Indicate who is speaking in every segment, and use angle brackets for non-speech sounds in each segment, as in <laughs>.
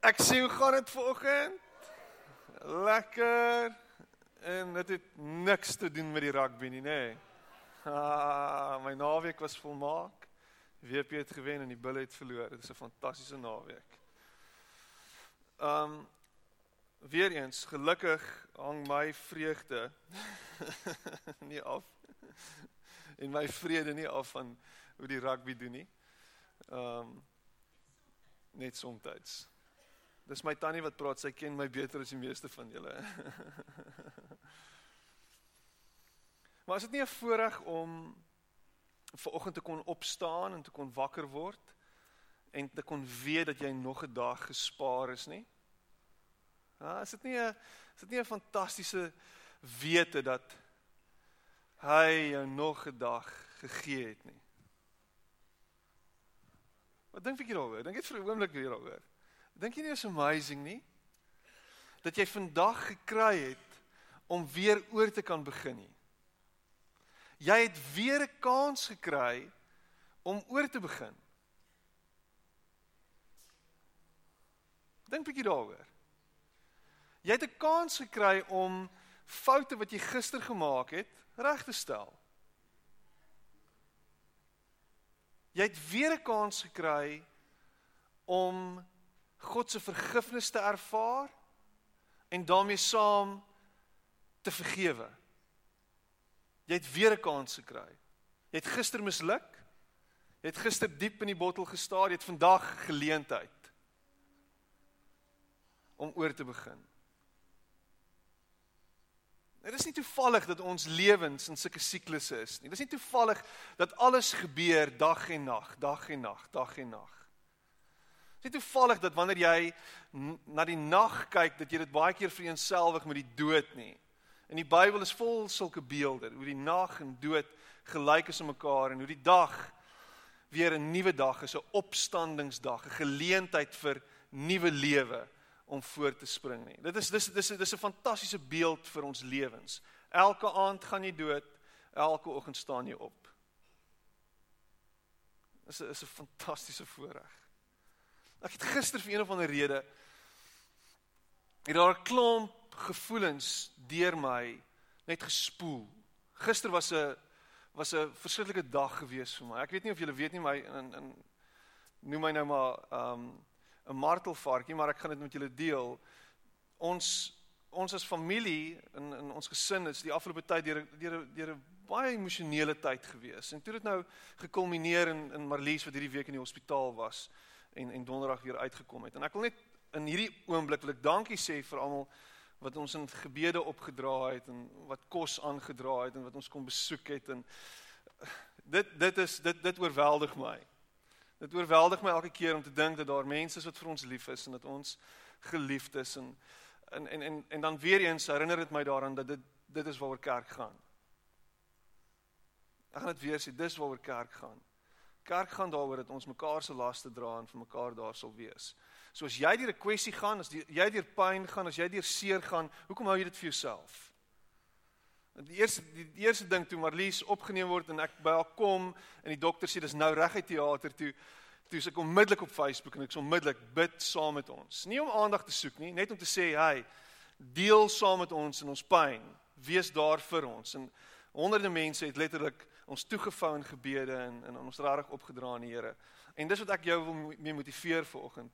Speaker 1: Ek sê hoe gaan dit vanoggend? Lekker. En dit het niks te doen met die rugby nie, nê. Nee. Ah, my naweek was volmaak. WP het gewen en die Bulls het verloor. Dit is 'n fantastiese naweek. Um weer eens, gelukkig hang my vreugde <laughs> nie af en my vrede nie af van hoe die rugby doen nie. Um net soms. Dis my tannie wat praat, sy ken my beter as die meeste van julle. <laughs> maar is dit nie 'n voorreg om ver oggend te kon opstaan en te kon wakker word en te kon weet dat jy nog 'n dag gespaar is nie? Ja, is dit nie 'n is dit nie 'n fantastiese wete dat hy jou nog 'n dag gegee het nie? Wat dink ek hieroor? Dink jy vir 'n oomblik hieroor? Dink jy nie is amazing nie? Dat jy vandag gekry het om weer oor te kan begin nie. Jy het weer 'n kans gekry om oor te begin. Dink bietjie daaroor. Jy het 'n kans gekry om foute wat jy gister gemaak het reg te stel. Jy het weer 'n kans gekry om God se vergifnis te ervaar en daarmee saam te vergewe. Jy het weer 'n kans gekry. Jy het gister misluk. Jy het gister diep in die bottel gestaar, jy het vandag geleentheid om oor te begin. Dit is nie toevallig dat ons lewens in sulke siklusse is nie. Dit is nie toevallig dat alles gebeur dag en nag, dag en nag, dag en nag. Dit is toevallig dat wanneer jy na die nag kyk, dat jy dit baie keer vereenselwig met die dood nie. En die Bybel is vol sulke beelde, hoe die nag en dood gelyk is aan mekaar en hoe die dag weer 'n nuwe dag is, 'n opstandingsdag, 'n geleentheid vir nuwe lewe om voort te spring nie. Dit is dis dis dis 'n fantastiese beeld vir ons lewens. Elke aand gaan jy dood, elke oggend staan jy op. Dis 'n is 'n fantastiese voorreg. Ek het gister vir een of ander rede het daar 'n klomp gevoelens deur my net gespoel. Gister was 'n was 'n verskriklike dag gewees vir my. Ek weet nie of julle weet nie my in in noem my nou maar um 'n martelvarkie, maar ek gaan dit met julle deel. Ons ons as familie in in ons gesin is die afgelope tyd deur deur deur 'n baie emosionele tyd gewees. En toe dit nou gekulmineer in in Marlies wat hierdie week in die hospitaal was en en donderdag weer uitgekom het. En ek wil net in hierdie oomblik wil ek dankie sê vir almal wat ons in gebede opgedra het en wat kos aangedra het en wat ons kom besoek het en dit dit is dit dit oorweldig my. Dit oorweldig my elke keer om te dink dat daar mense is wat vir ons lief is en dat ons geliefd is en en en en, en dan weer eens herinner dit my daaraan dat dit dit is waaroor kerk gaan. Ek gaan dit weer sê, dis waaroor kerk gaan. Kerk gaan daaroor dat ons mekaar se laste dra en vir mekaar daar sal wees. So as jy deur 'n kwessie gaan, as die, jy deur pyn gaan, as jy deur seer gaan, hoekom hou jy dit vir jouself? Die eerste die, eerste ding toe Marlies opgeneem word en ek by haar kom en die dokter sê dis nou reg uit teater toe, toe ek onmiddellik op Facebook en ek sê onmiddellik bid saam met ons. Nie om aandag te soek nie, net om te sê, "Hey, deel saam met ons in ons pyn. Wees daar vir ons." En honderde mense het letterlik ons toegevou in gebede en en ons regtig opgedra aan die Here. En dis wat ek jou wil mee motiveer vanoggend,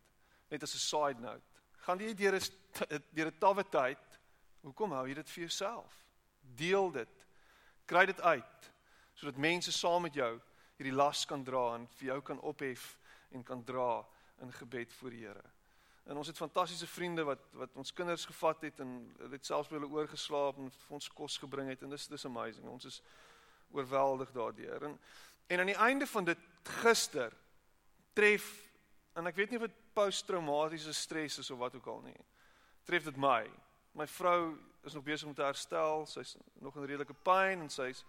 Speaker 1: net as 'n side note. Gaan jy deur 'n deur 'n tawwe tyd, hoekom hou jy dit vir jouself? Deel dit. Kry dit uit sodat mense saam met jou hierdie las kan dra en vir jou kan ophef en kan dra in gebed voor die Here. En ons het fantastiese vriende wat wat ons kinders gevat het en dit selfs by hulle oorgeslaap en vir ons kos gebring het en dis dis amazing. Ons is oorweldig daardeur. En en aan die einde van dit gister tref en ek weet nie of dit posttraumatiese stres is of wat ook al nie. tref dit my. My vrou is nog besig om te herstel. Sy's nog in redelike pyn en sy's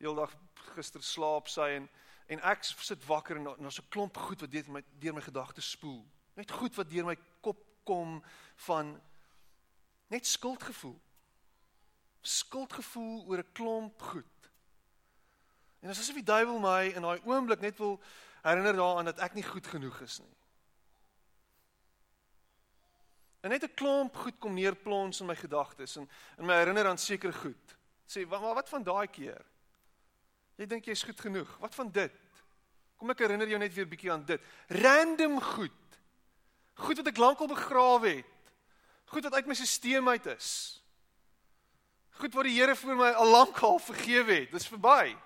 Speaker 1: heeldag gister slaap sy en en ek sit wakker en daar's 'n klomp goed wat deur my deur my gedagtes spoel. Net goed wat deur my kop kom van net skuldgevoel. Skuldgevoel oor 'n klomp goed. En dit is asof die duiwel my in daai oomblik net wil herinner daaraan dat ek nie goed genoeg is nie. En net 'n klomp goed kom neerplons in my gedagtes en in my herinner aan sekere goed. Sê, maar wat van daai keer? Jy dink jy's goed genoeg. Wat van dit? Kom ek herinner jou net weer bietjie aan dit. Random goed. Goed wat ek lankal begrawe het. Goed wat uit my stelsel uit is. Goed wat die Here vir my al lankal vergewe het. Dis verby.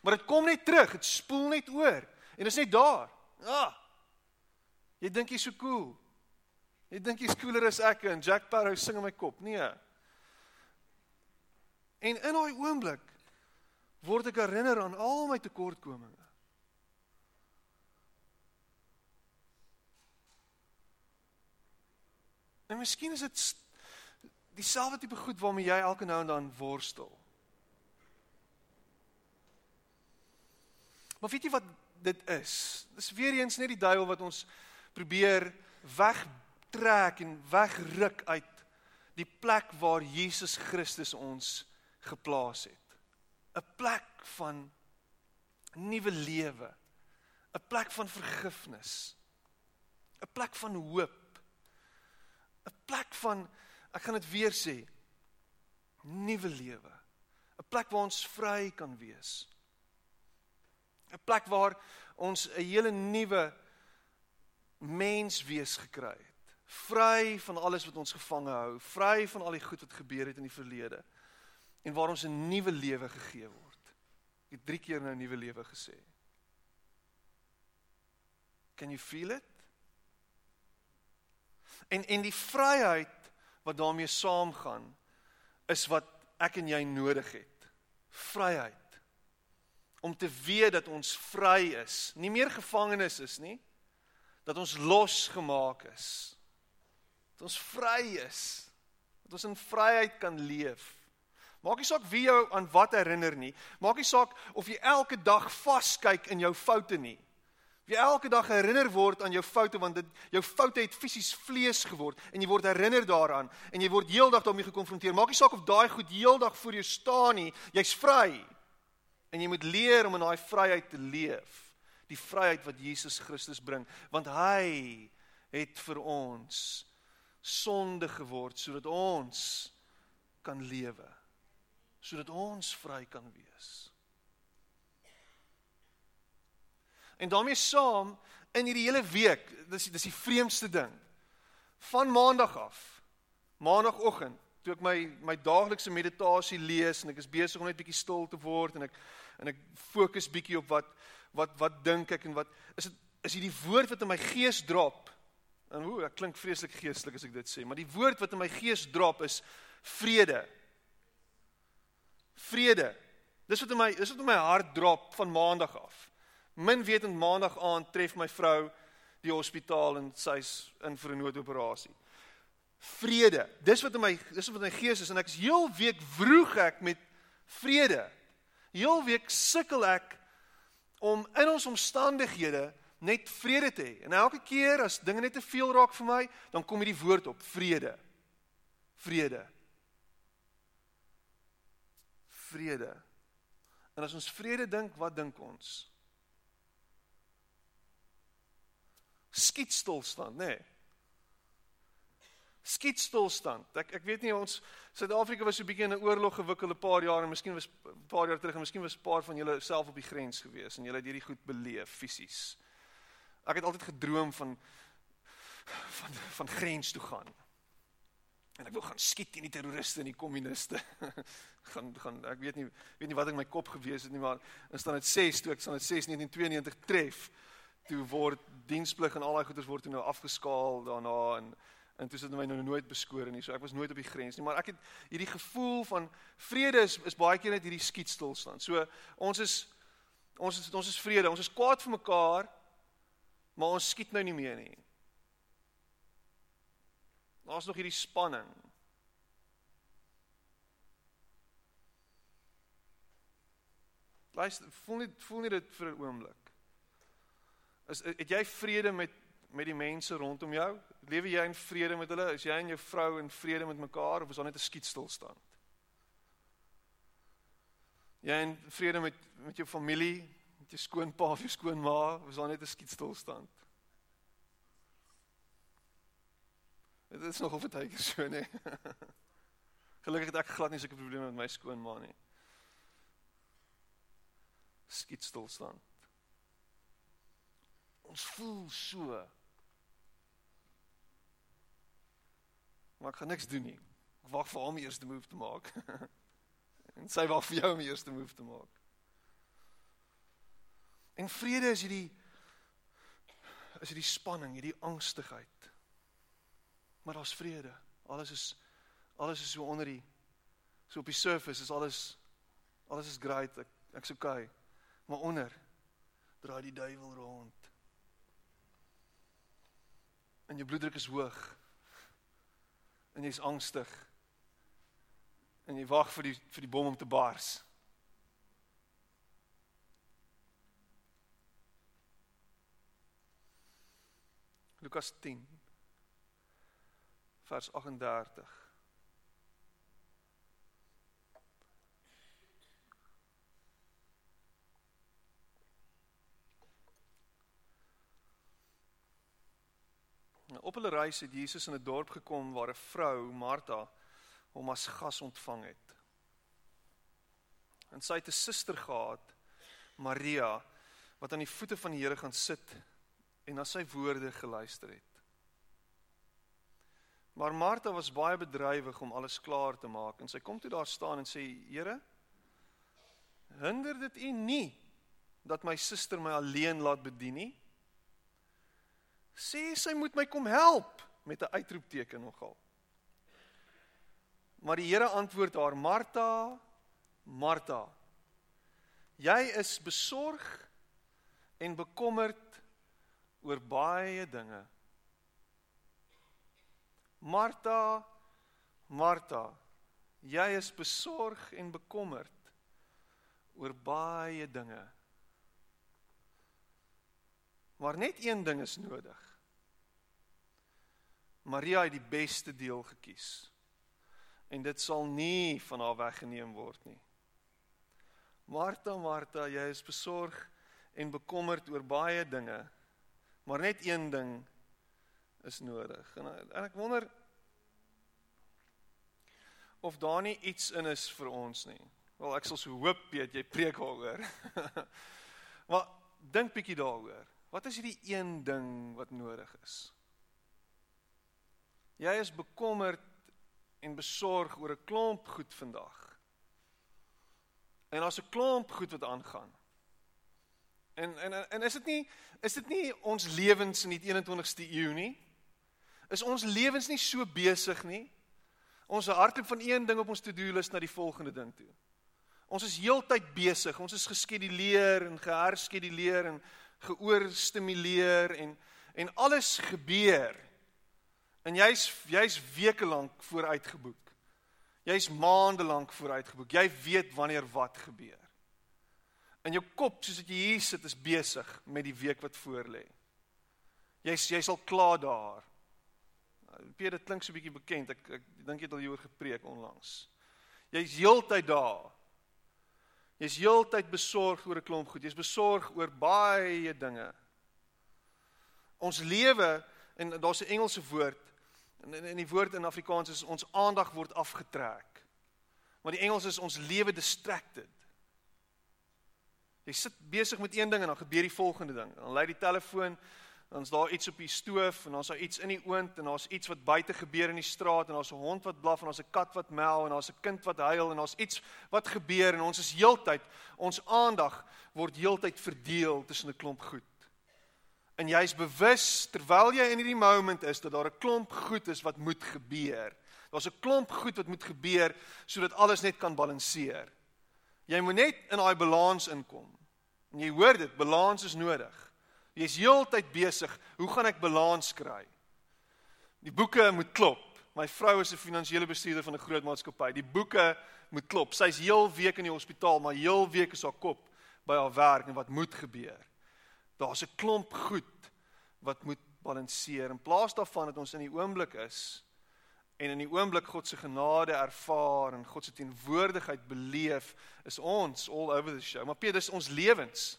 Speaker 1: Maar dit kom net terug. Dit spoel net oor. En dit is net daar. Ah. Jy dink jy's so cool. Jy dink jy's cooler as ek en Jack Sparrow sing in my kop. Nee. En in daai oomblik word ek herinner aan al my tekortkominge. En miskien is dit dieselfde tipe goed waarmee jy elke nou en dan worstel. Maar weet jy wat dit is? Dis weer eens net die duiwel wat ons probeer weg trek en wegruk uit die plek waar Jesus Christus ons geplaas het. 'n Plek van nuwe lewe. 'n Plek van vergifnis. 'n Plek van hoop. 'n Plek van ek gaan dit weer sê, nuwe lewe. 'n Plek waar ons vry kan wees. 'n Plek waar ons 'n hele nuwe mens wees gekry het vry van alles wat ons gevange hou, vry van al die goed wat gebeur het in die verlede en waar ons 'n nuwe lewe gegee word. Ek het 3 keer nou nuwe lewe gesê. Can you feel it? En en die vryheid wat daarmee saamgaan is wat ek en jy nodig het. Vryheid. Om te weet dat ons vry is, nie meer gevangenes is nie, dat ons losgemaak is dat ons vry is, dat ons in vryheid kan leef. Maak nie saak wie jou aan wat herinner nie. Maak nie saak of jy elke dag vaskyk in jou foute nie. Of jy elke dag herinner word aan jou foute want dit jou foute het fisies vlees geword en jy word herinner daaraan en jy word heeldag daarmee gekonfronteer. Maak nie saak of daai goed heeldag voor jou staan nie. Jy's vry. En jy moet leer om in daai vryheid te leef. Die vryheid wat Jesus Christus bring want hy het vir ons sonde geword sodat ons kan lewe. Sodat ons vry kan wees. En daarmee saam in hierdie hele week, dis dis die vreemdste ding. Van maandag af, maandagooggend, toe ek my my daaglikse meditasie lees en ek is besig om net bietjie stil te word en ek en ek fokus bietjie op wat wat wat dink ek en wat is dit is hierdie woord wat in my gees drop En hoe, ek klink vreeslik geestelik as ek dit sê, maar die woord wat in my gees drop is vrede. Vrede. Dis wat in my dis wat in my hart drop van maandag af. Min wetend maandag aand tref my vrou die hospitaal en sy's in vir 'n noodoperasie. Vrede. Dis wat in my dis wat in my gees is en ek is heel week vroeg ek met vrede. Heel week sukkel ek om in ons omstandighede net vrede te hê. En elke keer as dinge net te veel raak vir my, dan kom hierdie woord op, vrede. Vrede. Vrede. En as ons vrede dink, wat dink ons? Skietstilstand, nê? Nee. Skietstilstand. Ek ek weet nie ons Suid-Afrika was so 'n bietjie in 'n oorlog gewikkeld 'n paar jaar en miskien was 'n paar jaar terug en miskien was 'n paar van julle self op die grens gewees en julle het hierdie goed beleef fisies. Ek het altyd gedroom van van van grens toe gaan. En ek wou gaan skiet teen die terroriste en die kommuniste. <laughs> gaan gaan ek weet nie weet nie wat in my kop gewees het nie, maar in staan dit 6 toe ek staan dit 6 1992 tref toe word diensplig en al daai goeders word toe nou afgeskaal daarna en en toe sit my nou nooit beskore nie. So ek was nooit op die grens nie, maar ek het hierdie gevoel van vrede is is baie keer net hierdie skietstilstand. So ons is ons is ons is vrede. Ons is kwaad vir mekaar, maar ons skiet nou nie meer nie. Daar's nog hierdie spanning. Luister, voel nie voel nie dit vir 'n oomblik. Is het jy vrede met met die mense rondom jou? Lewe jy in vrede met hulle? Is jy en jou vrou in vrede met mekaar of is daar net 'n skietstilstand? Jy in vrede met met jou familie, met jou skoonpa of jou skoonma, of is daar net 'n skietstilstand? Dit is nog of dit hyker so nê. <laughs> Gelukkig het ek glad nie sulke probleme met my skoonma nie. Skietstilstand. Ons voel so Maar ek gaan niks doen nie. Ek wag vir hom eers die move te maak. <laughs> en sy wag vir jou om eers die move te maak. En vrede is hierdie is hierdie spanning, hierdie angstigheid. Maar daar's vrede. Alles is alles is so onder die so op die surface is alles alles is great. Ek ek's okay. Maar onder draai die duiwel rond. En jou bloeddruk is hoog en jy's angstig. En jy wag vir die vir die bom om te bars. Lukas 10 vers 38 Op hulle reis het Jesus in 'n dorp gekom waar 'n vrou, Martha, hom as gas ontvang het. En sy het 'n suster gehad, Maria, wat aan die voete van die Here gaan sit en na sy woorde geluister het. Maar Martha was baie bedrywig om alles klaar te maak en sy kom toe daar staan en sê: "Here, hinder dit U nie dat my suster my alleen laat bedien nie?" Sê sy moet my kom help met 'n uitroepteken nogal. Maar die Here antwoord haar: Martha, Martha. Jy is besorg en bekommerd oor baie dinge. Martha, Martha. Jy is besorg en bekommerd oor baie dinge. Maar net een ding is nodig. Maria het die beste deel gekies. En dit sal nie van haar weggeneem word nie. Martha, Martha, jy is besorg en bekommerd oor baie dinge, maar net een ding is nodig. En, en ek wonder of daar nie iets in is vir ons nie. Wel, ek sal so hoop weet jy preek daaroor. <laughs> maar dink bietjie daaroor. Wat is hierdie een ding wat nodig is? Jy is bekommerd en besorg oor 'n klomp goed vandag. En daar's 'n klomp goed wat aangaan. En en en is dit nie is dit nie ons lewens in die 21ste eeu nie? Is ons lewens nie so besig nie? Ons hardloop van een ding op ons to-do lys na die volgende ding toe. Ons is heeltyd besig. Ons is geskeduleer en geherskeduleer en geoorstimuleer en en alles gebeur. En jy's jy's weke lank vooruitgeboek. Jy's maande lank vooruitgeboek. Jy weet wanneer wat gebeur. In jou kop, soos wat jy hier sit, is besig met die week wat voorlê. Jy's jy's al klaar daar. Peter, dit klink so 'n bietjie bekend. Ek ek dink jy het al hieroor gepreek onlangs. Jy's heeltyd daar. Jy's heeltyd besorg oor 'n klomp goed. Jy's besorg oor baie dinge. Ons lewe en daar's 'n Engelse woord En in die woord in Afrikaans is ons aandag word afgetrek. Maar die Engels is ons lewe distracted. Jy sit besig met een ding en dan gebeur die volgende ding. Dan lei die telefoon, dan's daar iets op die stoof en dan's daar iets in die oond en daar's iets wat buite gebeur in die straat en daar's 'n hond wat blaf en daar's 'n kat wat mel en daar's 'n kind wat huil en daar's iets wat gebeur en ons is heeltyd ons aandag word heeltyd verdeel tussen 'n klomp goed en jy's bewus terwyl jy in hierdie moment is dat daar 'n klomp goed is wat moet gebeur. Daar's 'n klomp goed wat moet gebeur sodat alles net kan balanseer. Jy moet net in daai balans inkom. En jy hoor dit, balans is nodig. Jy's heeltyd besig, hoe gaan ek balans kry? Die boeke moet klop. My vrou is 'n finansiële bestuurder van 'n groot maatskappy. Die boeke moet klop. Sy's heel week in die hospitaal, maar heel week is haar kop by haar werk en wat moet gebeur. Daar's 'n klomp goed wat moet balanseer. In plaas daarvan dat ons in die oomblik is en in die oomblik God se genade ervaar en God se teenwoordigheid beleef, is ons all over the show. Maar Peter, dis ons lewens. <laughs>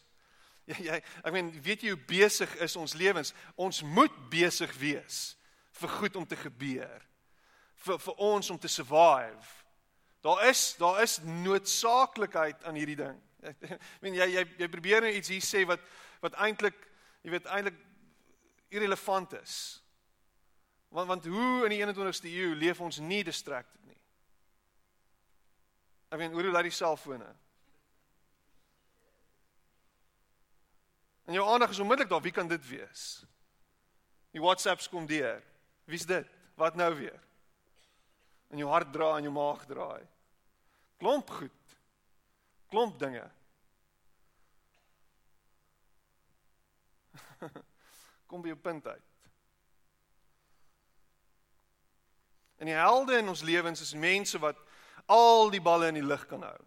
Speaker 1: Ja, jy, ek meen, weet jy hoe besig is ons lewens? Ons moet besig wees vir goed om te gebeur. Vir vir ons om te survive. Daar is daar is noodsaaklikheid aan hierdie ding. <laughs> Ek meen jy jy jy probeer net iets hier sê wat wat eintlik jy weet eintlik irrelevant is. Want want hoe in die 21ste eeu leef ons nie distracted nie. Ek meen hoe laat die selfone? En jou aandag is onmiddellik daar, wie kan dit wees? Die WhatsApps kom deur. Wie's dit? Wat nou weer? In jou hart draai en jou maag draai. Klomp goed. Klomp dinge. <laughs> Kom by jou punt uit. En die helde in ons lewens is mense wat al die balle in die lug kan hou.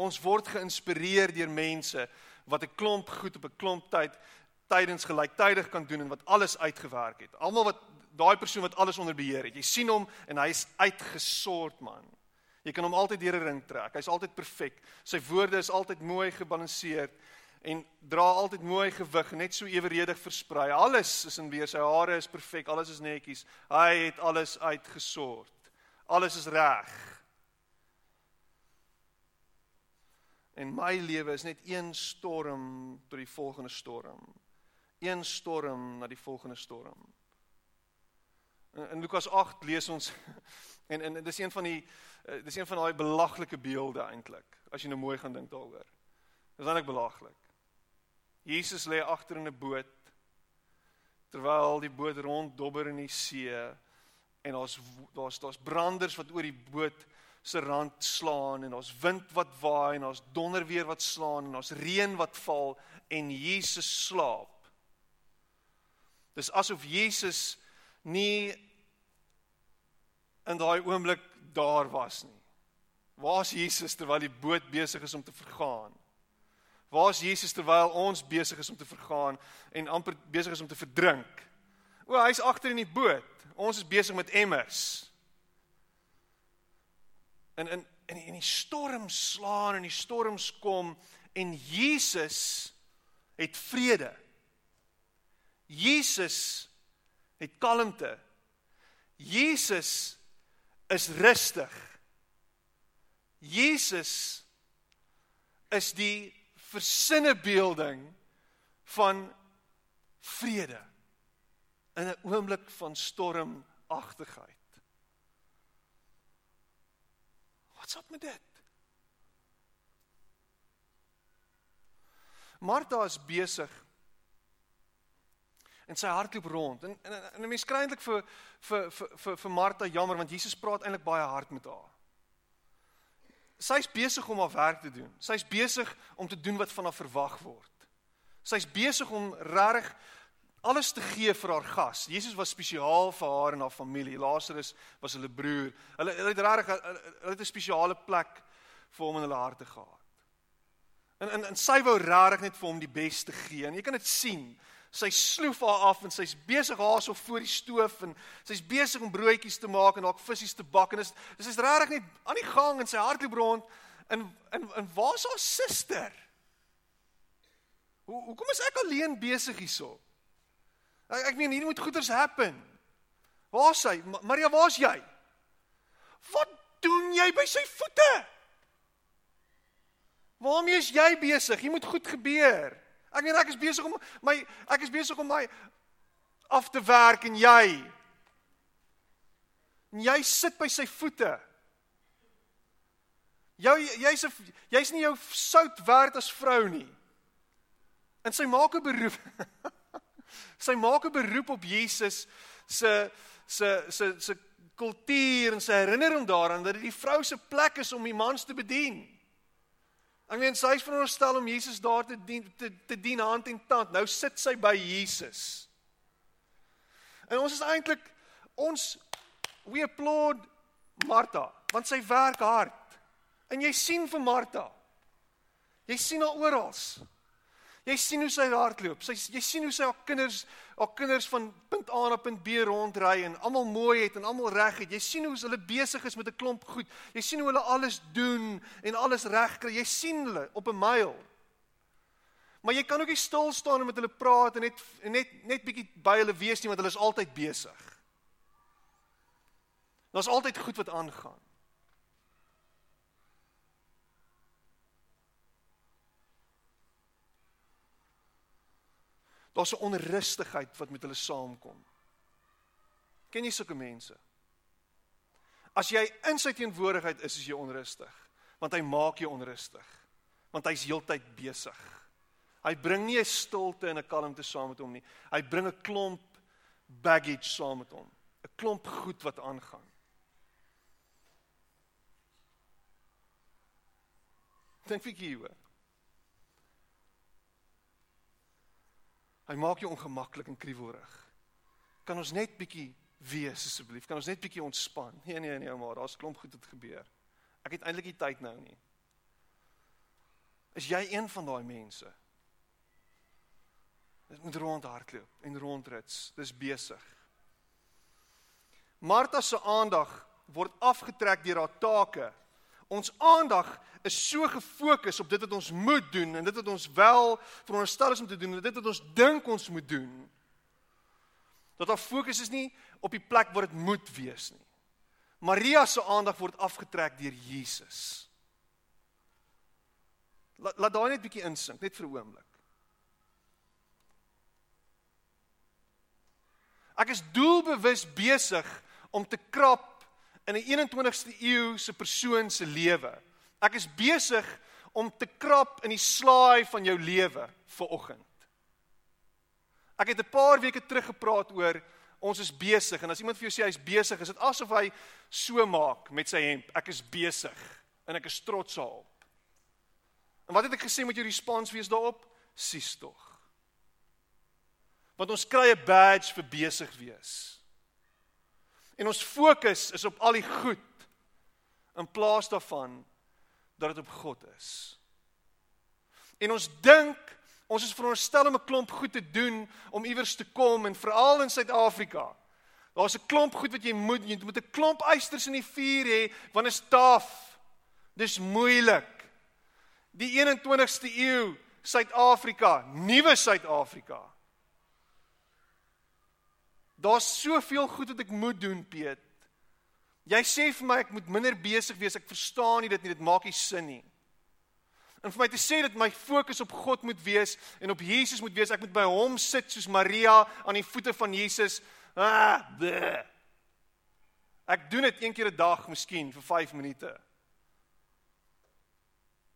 Speaker 1: Ons word geïnspireer deur mense wat 'n klomp goed op 'n klomp tyd tydens gelyktydig kan doen en wat alles uitgewerk het. Almal wat daai persoon wat alles onder beheer het. Jy sien hom en hy's uitgesort man. Jy kan hom altyd deur 'n ring trek. Hy's altyd perfek. Sy woorde is altyd mooi gebalanseerd en dra altyd mooi gewig, net so eweredig versprei. Alles is in weer. Sy hare is perfek, alles is netjies. Hy het alles uitgesort. Alles is reg. En my lewe is net een storm tot die volgende storm. Een storm na die volgende storm. In, in Lukas 8 lees ons <laughs> en en dis een van die eh, dis een van daai belaglike beelde eintlik as jy nou mooi gaan dink daaroor. Dis eintlik belaglik. Jesus lê agter in 'n boot terwyl die boot ronddobber in die see en daar's daar's daar's branders wat oor die boot se rand slaan en daar's wind wat waai en daar's donder weer wat slaan en daar's reën wat val en Jesus slaap. Dis asof Jesus nie in daai oomblik daar was nie. Waar's Jesus terwyl die boot besig is om te vergaan? Waar's Jesus terwyl ons besig is om te vergaan en amper besig is om te verdrink? O, hy's agter in die boot. Ons is besig met emmers. En in en in die storm slaan en die storms kom en Jesus het vrede. Jesus het kalmte. Jesus is rustig. Jesus is die versinnebeelding van vrede in 'n oomblik van stormagtigheid. Wat's op met dit? Martha is besig en sy hardloop rond. En en, en 'n mens kry eintlik vir vir vir vir Martha jammer want Jesus praat eintlik baie hard met haar. Sy's besig om haar werk te doen. Sy's besig om te doen wat van haar verwag word. Sy's besig om regtig alles te gee vir haar gas. Jesus was spesiaal vir haar en haar familie. Lazarus was hulle broer. Hulle hulle het regtig hulle het 'n spesiale plek vir hom in hulle harte gehad. En en en sy wou regtig net vir hom die beste gee. En jy kan dit sien sy sloef haar af en sy's besig haarsop voor die stoof en sy's besig om broodjies te maak en dalk visse te bak en is dis is regtig net aan die gang en sy hardloop rond en en en waar's haar suster? Hoe hoekom is ek alleen besig hierso? Ek ek meen hier moet goeders happen. Waar's sy? Maria, waar's jy? Wat doen jy by sy voete? Waarmee is jy besig? Hier moet goed gebeur. Ek meen ek is besig om my ek is besig om my af te werk en jy en jy sit by sy voete. Jou jy's 'n jy's nie jou sout werd as vrou nie. En sy maak 'n beroep. <laughs> sy maak 'n beroep op Jesus se se se se kultuur en sy herinner hom daaraan dat dit die vrou se plek is om die mans te bedien. Ek meen sy is veronderstel om Jesus daar te dien te, te dien hand en tand. Nou sit sy by Jesus. En ons is eintlik ons We applaud Martha want sy werk hard. En jy sien vir Martha. Jy sien haar oral. Jy sien hoe sy hardloop. Sy jy sien hoe sy haar kinders haar kinders van punt A na punt B rondry en almal mooi het en almal reg het. Jy sien hoe hulle besig is met 'n klomp goed. Jy sien hoe hulle alles doen en alles reg kry. Jy sien hulle op 'n myl. Maar jy kan ook nie stil staan en met hulle praat en net net net bietjie by hulle wees nie want hulle is altyd besig. Daar's altyd goed wat aangaan. Daar's 'n onrustigheid wat met hulle saamkom. Ken jy sulke mense? As jy in sy teenwoordigheid is, is jy onrustig, want hy maak jou onrustig, want hy's heeltyd besig. Hy bring nie 'n stilte en 'n kalmte saam met hom nie. Hy bring 'n klomp baggage saam met hom, 'n klomp goed wat aangaan. Dink vir hieroor. Hy maak jou ongemaklik en kriewelrig. Kan ons net bietjie wees asseblief? Kan ons net bietjie ontspan? Nee nee nee, maar daar's klomp goed wat gebeur. Ek het eintlik nie tyd nou nie. Is jy een van daai mense? Dit moet rondhardloop en rondrits. Dis besig. Martha se aandag word afgetrek deur haar take. Ons aandag is so gefokus op dit wat ons moet doen en dit wat ons wel veronderstel is om te doen en dit wat ons dink ons moet doen. Dat haar fokus is nie op die plek waar dit moet wees nie. Maria se aandag word afgetrek deur Jesus. Laat laat daai net bietjie insink, net vir 'n oomblik. Ek is doelbewus besig om te krap in 'n 21ste eeu se persoon se lewe. Ek is besig om te krap in die slaai van jou lewe vir oggend. Ek het 'n paar weke terug gepraat oor ons is besig en as iemand vir jou sê hy's besig, is dit asof hy so maak met sy hemp. Ek is besig en ek is trots daarop. En wat het ek gesê met jou respons wees daarop? Sies tog. Want ons kry 'n badge vir besig wees. En ons fokus is op al die goed in plaas daarvan dat dit op God is. En ons dink ons is veronderstel om 'n klomp goed te doen om iewers te kom en veral in Suid-Afrika. Daar's 'n klomp goed wat jy moet jy moet 'n klomp eisters in die vuur hê want dit is taaf. Dis moeilik. Die 21ste eeu, Suid-Afrika, nuwe Suid-Afrika. Daar's soveel goed wat ek moet doen, Piet. Jy sê vir my ek moet minder besig wees. Ek verstaan nie dit nie. Dit maak nie sin nie. En vir my te sê dat my fokus op God moet wees en op Jesus moet wees, ek moet by hom sit soos Maria aan die voete van Jesus. Ah, bleh. ek doen dit een keer 'n dag miskien vir 5 minute.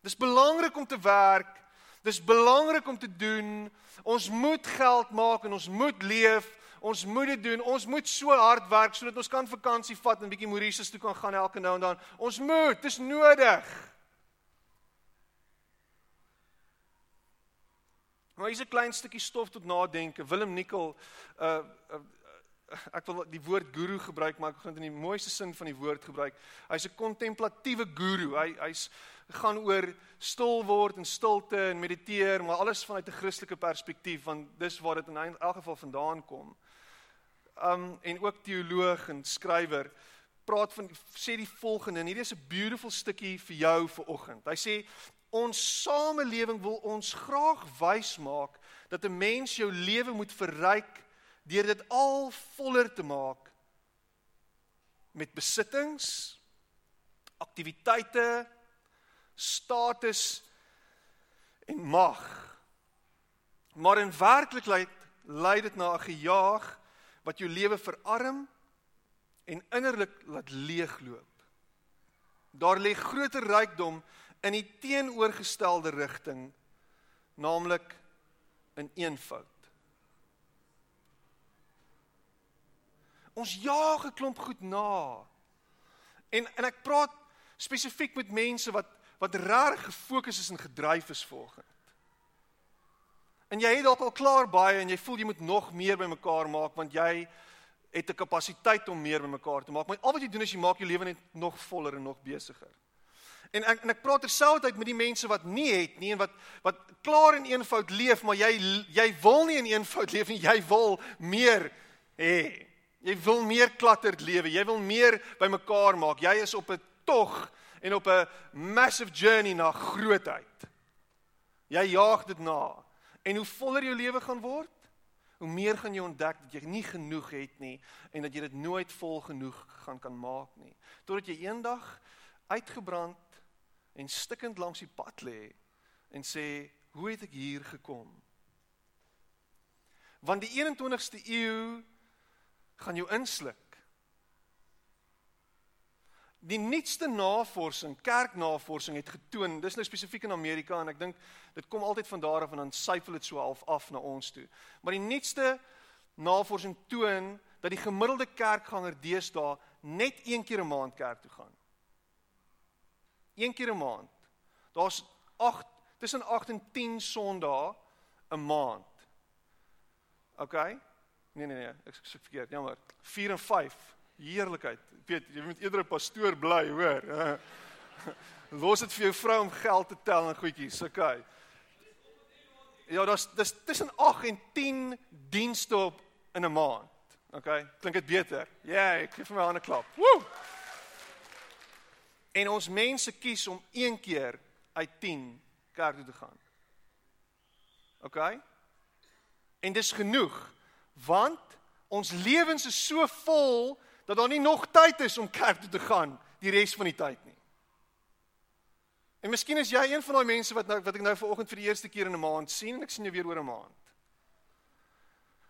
Speaker 1: Dis belangrik om te werk. Dis belangrik om te doen. Ons moet geld maak en ons moet leef Ons moet dit doen. Ons moet so hard werk sodat ons kan vakansie vat en bietjie Mauritius toe kan gaan elke nou en dan. Ons moet, dit is nodig. Maar hier's 'n klein stukkie stof tot nadenke. Willem Nicol uh, uh ek wil die woord guru gebruik, maar ek gaan dit in die mooiste sin van die woord gebruik. Hy's 'n kontemplatiewe guru. Hy hy's gaan oor stil word en stilte en mediteer, maar alles vanuit 'n Christelike perspektief want dis waar dit in elk geval vandaan kom um en ook teoloog en skrywer praat van sê die volgende en hierdie is 'n beautiful stukkie vir jou vir oggend. Hy sê ons samelewing wil ons graag wys maak dat 'n mens jou lewe moet verryk deur dit al voller te maak met besittings, aktiwiteite, status en mag. Maar in werklikheid lei dit na 'n gejaag wat jou lewe verarm en innerlik laat leegloop. Daar lê groter rykdom in die teenoorgestelde rigting, naamlik in eenvoud. Ons jaag 'n klomp goed na. En en ek praat spesifiek met mense wat wat reg gefokus is en gedryf is volgens En jy het dalk al klaar baie en jy voel jy moet nog meer bymekaar maak want jy het 'n kapasiteit om meer bymekaar te maak. Maar al wat jy doen is jy maak jou lewe net nog voller en nog besigger. En ek en ek praat terselfdertyd met die mense wat nie het nie en wat wat klaar in eenvoud leef, maar jy jy wil nie in eenvoud leef nie, jy wil meer hê. Jy wil meer klatterd lewe, jy wil meer bymekaar maak. Jy is op 'n tog en op 'n massive journey na grootheid. Jy jaag dit na. En hoe voller jou lewe gaan word, hoe meer gaan jy ontdek dat jy nie genoeg het nie en dat jy dit nooit vol genoeg gaan kan maak nie. Totdat jy eendag uitgebrand en stikkend langs die pad lê en sê, "Hoe het ek hier gekom?" Want die 21ste eeu gaan jou insluk. Die nuutste navorsing, kerknavorsing het getoon, dis nou spesifiek in Amerika en ek dink dit kom altyd van daar af en dan syfel dit so half af na ons toe. Maar die nuutste navorsing toon dat die gemiddelde kerkganger deesdae net een keer 'n maand kerk toe gaan. Een keer 'n maand. Daar's 8 tussen 8 en 10 Sondae 'n maand. OK? Nee nee nee, ek sê verkeerd, jammer. 4 en 5 heerlikheid. Ek weet jy moet eerder 'n pastoor bly, hoor. <laughs> Los dit vir jou vrou om geld te tel en goedjies, okay. Ja, daar's dis tussen 8 en 10 dienste op in 'n maand. Okay, klink dit beter? Ja, yeah, ek gee vir my hande klap. Woe! En ons mense kies om een keer uit 10 kerk toe te gaan. Okay? En dis genoeg want ons lewens is so vol dat daar nie nog tyd is om kerk toe te gaan die res van die tyd nie. En miskien is jy een van daai mense wat nou wat ek nou vanoggend vir die eerste keer in 'n maand sien en ek sien jou weer oor 'n maand.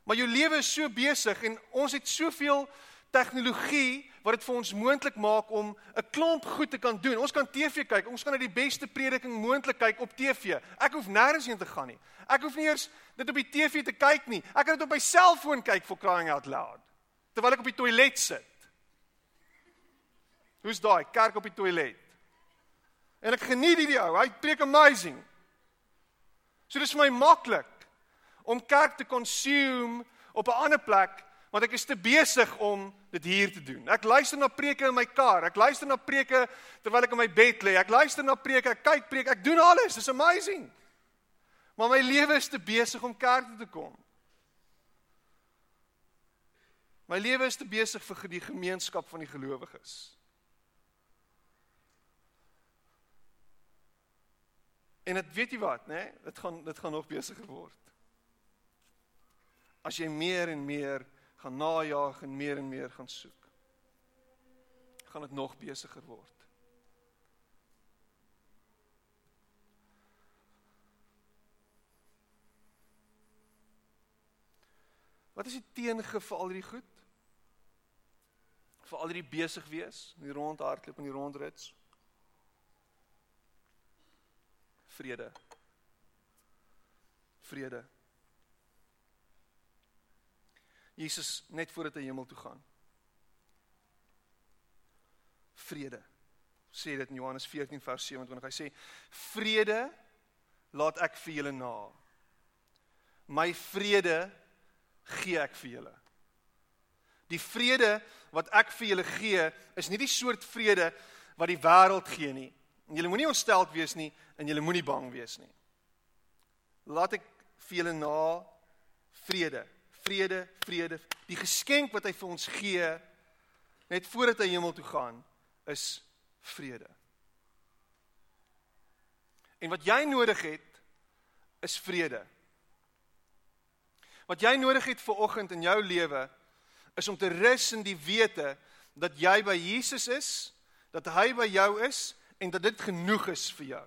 Speaker 1: Maar jou lewe is so besig en ons het soveel tegnologie wat dit vir ons moontlik maak om 'n klomp goed te kan doen. Ons kan TV kyk, ons kan na die beste prediking moontlik kyk op TV. Ek hoef nêrens heen te gaan nie. Ek hoef nie eers dit op die TV te kyk nie. Ek kan dit op my selfoon kyk for crying out loud terwyl ek op die toilet sit. Hoe's daai kerk op die toilet? En ek geniet hierdie ou, hy preek amazing. So dis vir my maklik om kerk te consume op 'n ander plek want ek is te besig om dit hier te doen. Ek luister na preke in my kar, ek luister na preke terwyl ek in my bed lê. Ek luister na preke, ek kyk preke, ek doen alles. Dis amazing. Maar my lewe is te besig om kerk toe te kom. My lewe is te besig vir die gemeenskap van die gelowiges. En dit weet jy wat, né? Nee? Dit gaan dit gaan nog besigger word. As jy meer en meer gaan najag en meer en meer gaan soek, gaan dit nog besigger word. Wat is die teengif vir al hierdie goed? Vir al hierdie besig wees, die rondhardloop en die rondrits. Vrede. Vrede. Jesus net voordat hy hemel toe gaan. Vrede. Sê dit in Johannes 14 vers 27. Hy sê: "Vrede laat ek vir julle na. My vrede gee ek vir julle." Die vrede wat ek vir julle gee, is nie die soort vrede wat die wêreld gee nie. En julle moenie ontsteld wees nie en julle moenie bang wees nie. Laat ek vir julle na vrede, vrede, vrede. Die geskenk wat hy vir ons gee net voordat hy hemel toe gaan, is vrede. En wat jy nodig het is vrede. Wat jy nodig het vir oggend in jou lewe is om te rus in die wete dat jy by Jesus is, dat hy by jou is en dat dit genoeg is vir jou.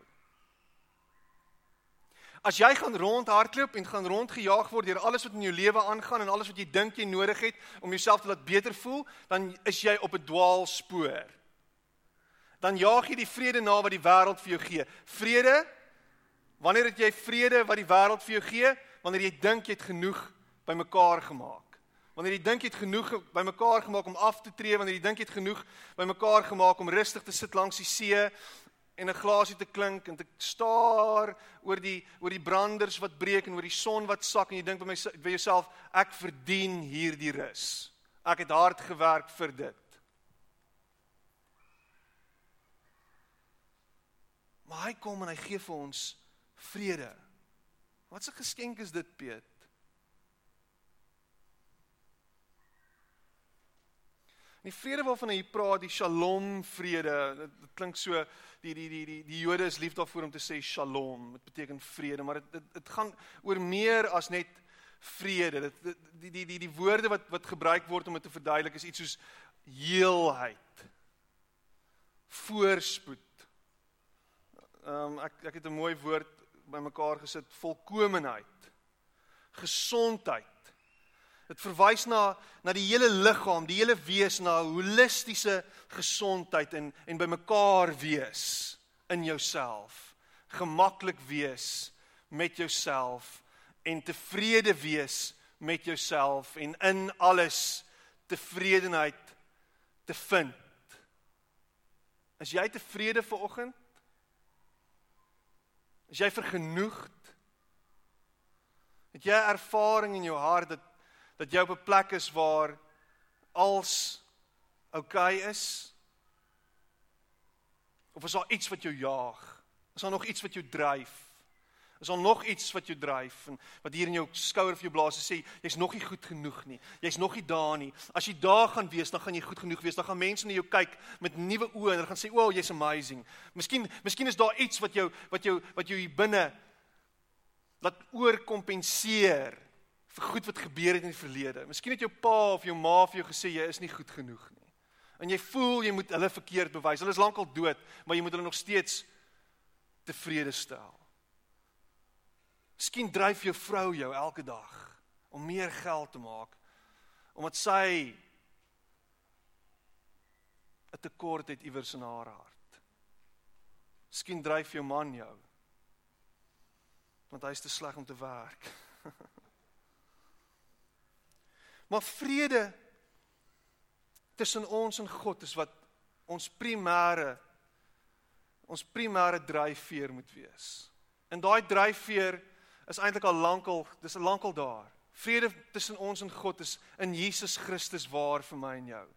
Speaker 1: As jy gaan rondhardloop en gaan rondgejaag word deur alles wat in jou lewe aangaan en alles wat jy dink jy nodig het om jouself te laat beter voel, dan is jy op 'n dwaalspoor. Dan jaag jy die vrede na wat die wêreld vir jou gee. Vrede Wanneer het jy vrede wat die wêreld vir jou gee? Wanneer jy dink jy het genoeg bymekaar gemaak. Wanneer jy dink jy het genoeg bymekaar gemaak om af te tree, wanneer jy dink jy het genoeg bymekaar gemaak om rustig te sit langs die see en 'n glasie te klink en te staar oor die oor die branders wat breek en oor die son wat sak en jy dink by my by jouself ek verdien hierdie rus. Ek het hard gewerk vir dit. Maar hy kom en hy gee vir ons vrede. Wat 'n geskenk is dit, Piet? Die vrede waarvan hy praat, die Shalom vrede, dit, klink so die die die die die Jode is lief daarvoor om te sê Shalom. Dit beteken vrede, maar dit dit, dit gaan oor meer as net vrede. Dit, dit die die die die woorde wat wat gebruik word om dit te verduidelik is iets soos heelheid. Voorspoed. Ehm um, ek ek het 'n mooi woord bymekaar gesit, volkomenheid. Gesondheid. Dit verwys na na die hele liggaam, die hele wees na holistiese gesondheid en en bymekaar wees in jouself. Gemaklik wees met jouself en tevrede wees met jouself en in alles tevredenheid te vind. Is jy tevrede vir oggend? Is jy vergenoegd? Het jy ervaring in jou hart dat dat jy op 'n plek is waar als oukei okay is? Of is daar iets wat jou jaag? Is daar nog iets wat jou dryf? Is daar nog iets wat jou dryf en wat hier in jou skouer vir jou blaas sê jy's nog nie goed genoeg nie. Jy's nog nie daar nie. As jy daar gaan wees, dan gaan jy goed genoeg wees. Dan gaan mense na jou kyk met nuwe oë en hulle gaan sê, "O, oh, jy's amazing." Miskien miskien is daar iets wat jou wat jou wat jou hier binne laat oorkompenseer goed wat gebeur het in die verlede. Miskien het jou pa of jou ma vir jou gesê jy is nie goed genoeg nie. En jy voel jy moet hulle verkeerd bewys. Hulle is lankal dood, maar jy moet hulle nog steeds tevrede stel. Miskien dryf jou vrou jou elke dag om meer geld te maak omdat sy 'n tekort het iewers in haar hart. Miskien dryf jou man jou want hy is te sleg om te werk. <laughs> maar vrede tussen ons en God is wat ons primêre ons primêre dryfveer moet wees. En daai dryfveer is eintlik al lankal, dis al lankal daar. Vrede tussen ons en God is in Jesus Christus waar vir my en jou.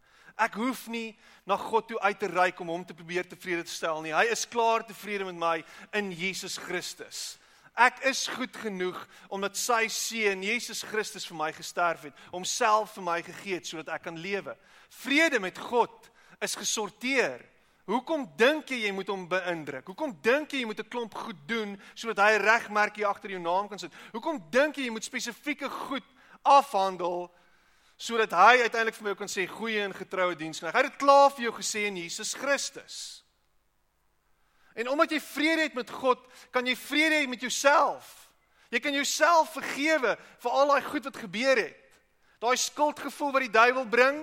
Speaker 1: Ek hoef nie na God toe uit te reik om hom te probeer tevrede te stel nie. Hy is klaar tevrede met my in Jesus Christus. Ek is goed genoeg omdat sy seun Jesus Christus vir my gesterf het, homself vir my gegee het sodat ek kan lewe. Vrede met God is gesorteer Hoekom dink jy jy moet hom beïndruk? Hoekom dink jy jy moet 'n klomp goed doen sodat hy 'n regmerkie agter jou naam kan sit? Hoekom dink jy jy moet spesifieke goed afhandel sodat hy uiteindelik vir my kan sê goeie en getroue diensknegt? Hy het dit klaar vir jou gesê in Jesus Christus. En omdat jy vrede het met God, kan jy vrede hê met jouself. Jy kan jouself vergewe vir al daai goed wat gebeur het. Daai skuldgevoel wat die duiwel bring,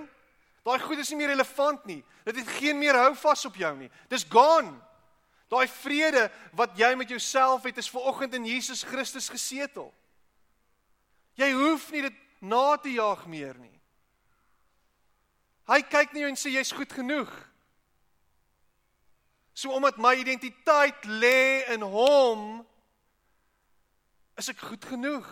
Speaker 1: Daai goed is nie meer relevant nie. Dit het geen meer hou vas op jou nie. Dis gone. Daai vrede wat jy met jouself het is ver oggend in Jesus Christus gesetel. Jy hoef nie dit na te jaag meer nie. Hy kyk na jou en sê jy's goed genoeg. So omdat my identiteit lê in hom is ek goed genoeg.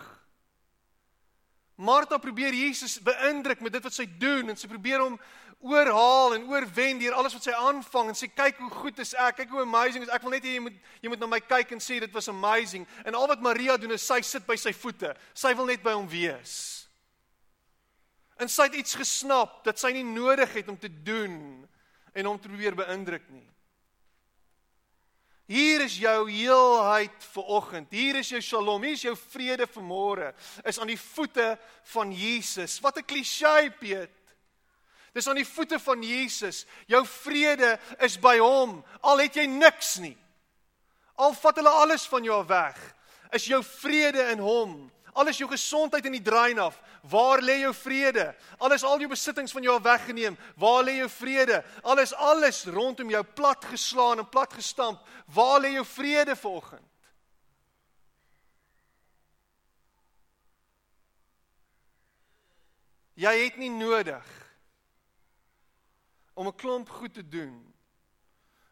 Speaker 1: Martha probeer Jesus beïndruk met dit wat sy doen en sy probeer hom oorhaal en oorwen deur alles wat sy aanvang en sê kyk hoe goed is ek, kyk hoe amazing is ek. Wil net hê jy moet jy moet na my kyk en sê dit was amazing. En al wat Maria doen is sy sit by sy voete. Sy wil net by hom wees. En sy het iets gesnap dat sy nie nodig het om te doen en hom te probeer beïndruk nie. Hier is jou heelheid vir oggend. Hier is jou shalom. Hier is jou vrede vir môre. Is aan die voete van Jesus. Wat 'n klisjé, Piet. Dis aan die voete van Jesus. Jou vrede is by hom. Al het jy niks nie. Al vat hulle alles van jou weg, is jou vrede in hom. Al is jou gesondheid in die drain af, waar lê jou vrede? Al is al jou besittings van jou weggeneem, waar lê jou vrede? Al is alles rondom jou plat geslaan en plat gestamp, waar lê jou vrede vanoggend? Jy het nie nodig om 'n klomp goed te doen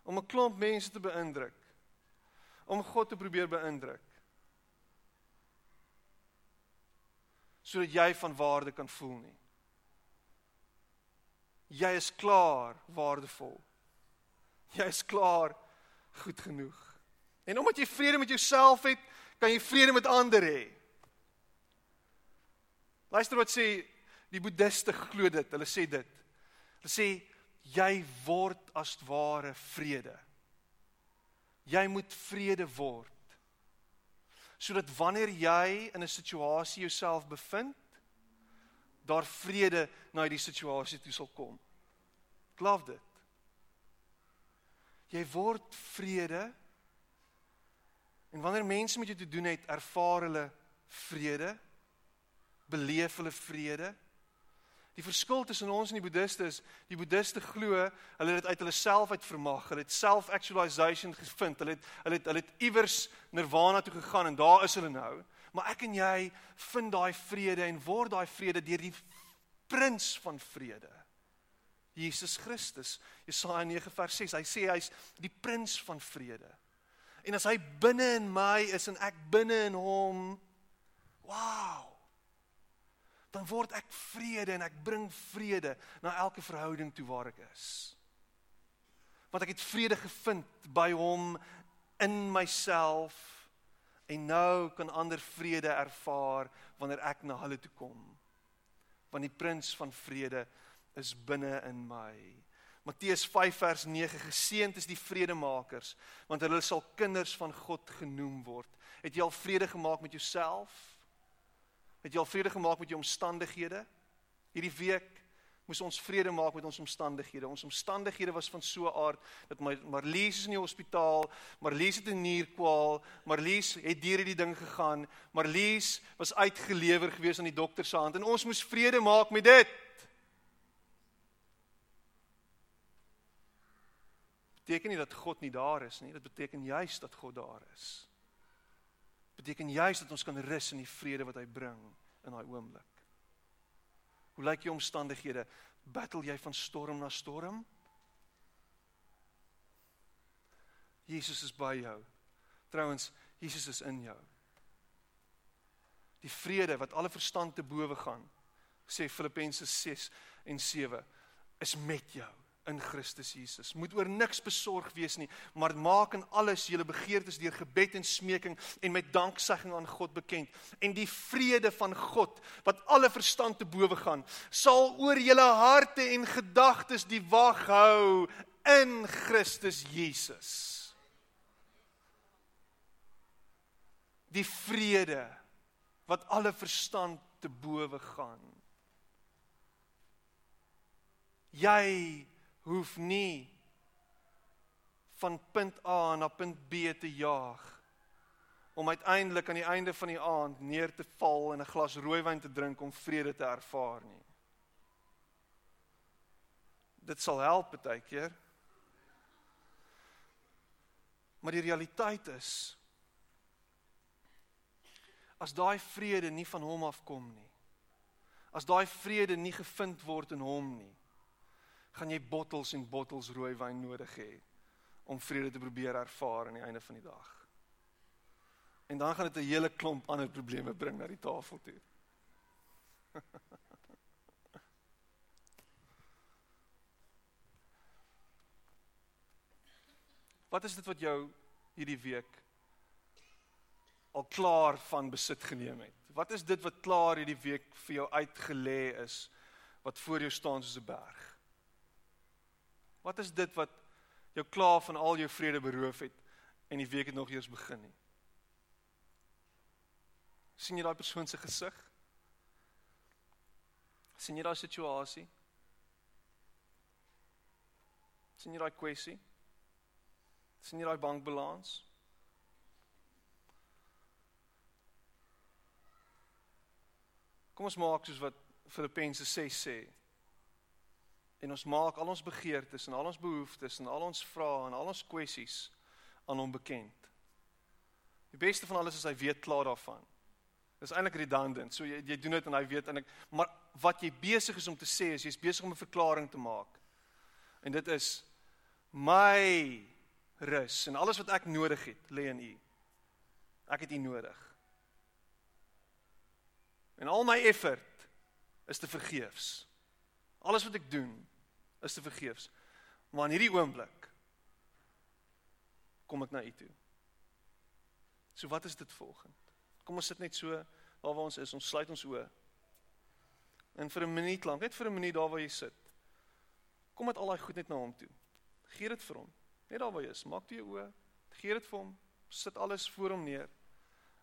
Speaker 1: om 'n klomp mense te beïndruk om God te probeer beïndruk sodat jy van waarde kan voel nie. Jy is klaar waardevol. Jy is klaar goed genoeg. En omdat jy vrede met jouself het, kan jy vrede met ander hê. Luister wat sê die boeddiste glo dit. Hulle sê dit. Hulle sê jy word as ware vrede. Jy moet vrede word. Sodat wanneer jy in 'n situasie jouself bevind, daar vrede na die situasie toe sal kom. Glo dit. Jy word vrede. En wanneer mense met jou te doen het, ervaar hulle vrede. Beleef hulle vrede. Die verskil tussen ons en die boeddiste is, die boeddiste glo hulle het dit uit hulle self uit vermag, hulle het self-actualization gevind. Hulle het hulle het hulle het iewers nirvana toe gegaan en daar is hulle nou. Maar ek en jy vind daai vrede en word daai vrede deur die prins van vrede. Jesus Christus. Jesaja 9 vers 6. Hy sê hy's die prins van vrede. En as hy binne in my is en ek binne in hom, wow dan word ek vrede en ek bring vrede na elke verhouding toe waar ek is. Want ek het vrede gevind by hom in myself en nou kan ander vrede ervaar wanneer ek na hulle toe kom. Want die prins van vrede is binne in my. Matteus 5 vers 9 geseënd is die vredemakers want hulle sal kinders van God genoem word. Het jy al vrede gemaak met jouself? Het jy al vrede gemaak met jou omstandighede? Hierdie week moes ons vrede maak met ons omstandighede. Ons omstandighede was van so 'n aard dat my Marlies is in die hospitaal, Marlies het 'n nierkwaal, Marlies het deur hierdie ding gegaan, Marlies was uitgelewer gewees aan die dokter se hand en ons moes vrede maak met dit. Beteken nie dat God nie daar is nie, dit beteken juis dat God daar is beteken juis dat ons kan rus in die vrede wat hy bring in daai oomblik. Hoe lyk jou omstandighede? Battle jy van storm na storm? Jesus is by jou. Trouwens, Jesus is in jou. Die vrede wat alle verstand te bowe gaan, sê Filippense 6 en 7, is met jou in Christus Jesus. Moet oor niks besorg wees nie, maar maak in alles julle begeertes deur gebed en smeking en met danksegging aan God bekend. En die vrede van God wat alle verstand te bowe gaan, sal oor julle harte en gedagtes die wag hou in Christus Jesus. Die vrede wat alle verstand te bowe gaan. Jy hoef nie van punt A na punt B te jaag om uiteindelik aan die einde van die aand neer te val en 'n glas rooiwyn te drink om vrede te ervaar nie. Dit sal help baie keer. Maar die realiteit is as daai vrede nie van hom afkom nie. As daai vrede nie gevind word in hom nie gaan jy bottels en bottels rooiwyn nodig hê om vrede te probeer ervaar aan die einde van die dag. En dan gaan dit 'n hele klomp ander probleme bring na die tafel toe. <laughs> Wat is dit wat jou hierdie week al klaar van besit geneem het? Wat is dit wat klaar hierdie week vir jou uitgelê is wat voor jou staan soos 'n berg? Wat is dit wat jou klaar van al jou vrede beroof het en die week het nog eers begin nie? sien jy daai persoon se gesig? sien jy daai situasie? sien jy daai kwessie? sien jy daai bankbalans? Kom ons maak soos wat Filippense 6 sê. En ons maak al ons begeertes en al ons behoeftes en al ons vrae en al ons kwessies aan hom bekend. Die beste van alles is hy weet klaar daarvan. Dis eintlik redundant. So jy jy doen dit en hy weet en ek maar wat jy besig is om te sê is jy's besig om 'n verklaring te maak. En dit is my rus en alles wat ek nodig het lê in U. Ek het U nodig. En al my effort is te vergeefs. Alles wat ek doen is te vergeefs. Maar in hierdie oomblik kom ek na u toe. So wat is dit volgende? Kom ons sit net so waar waar ons is, ons sluit ons oë. En vir 'n minuut lank, net vir 'n minuut daar waar jy sit. Kom met al daai goed net na hom toe. Gee dit vir hom. Net daar waar jy is, maak toe jou oë. Gee dit vir hom. Sit alles voor hom neer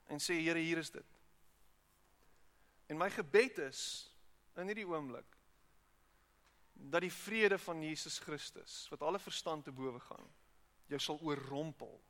Speaker 1: en sê Here, hier is dit. En my gebed is in hierdie oomblik dat die vrede van Jesus Christus wat alle verstand te bowe gaan jou sal oorrompel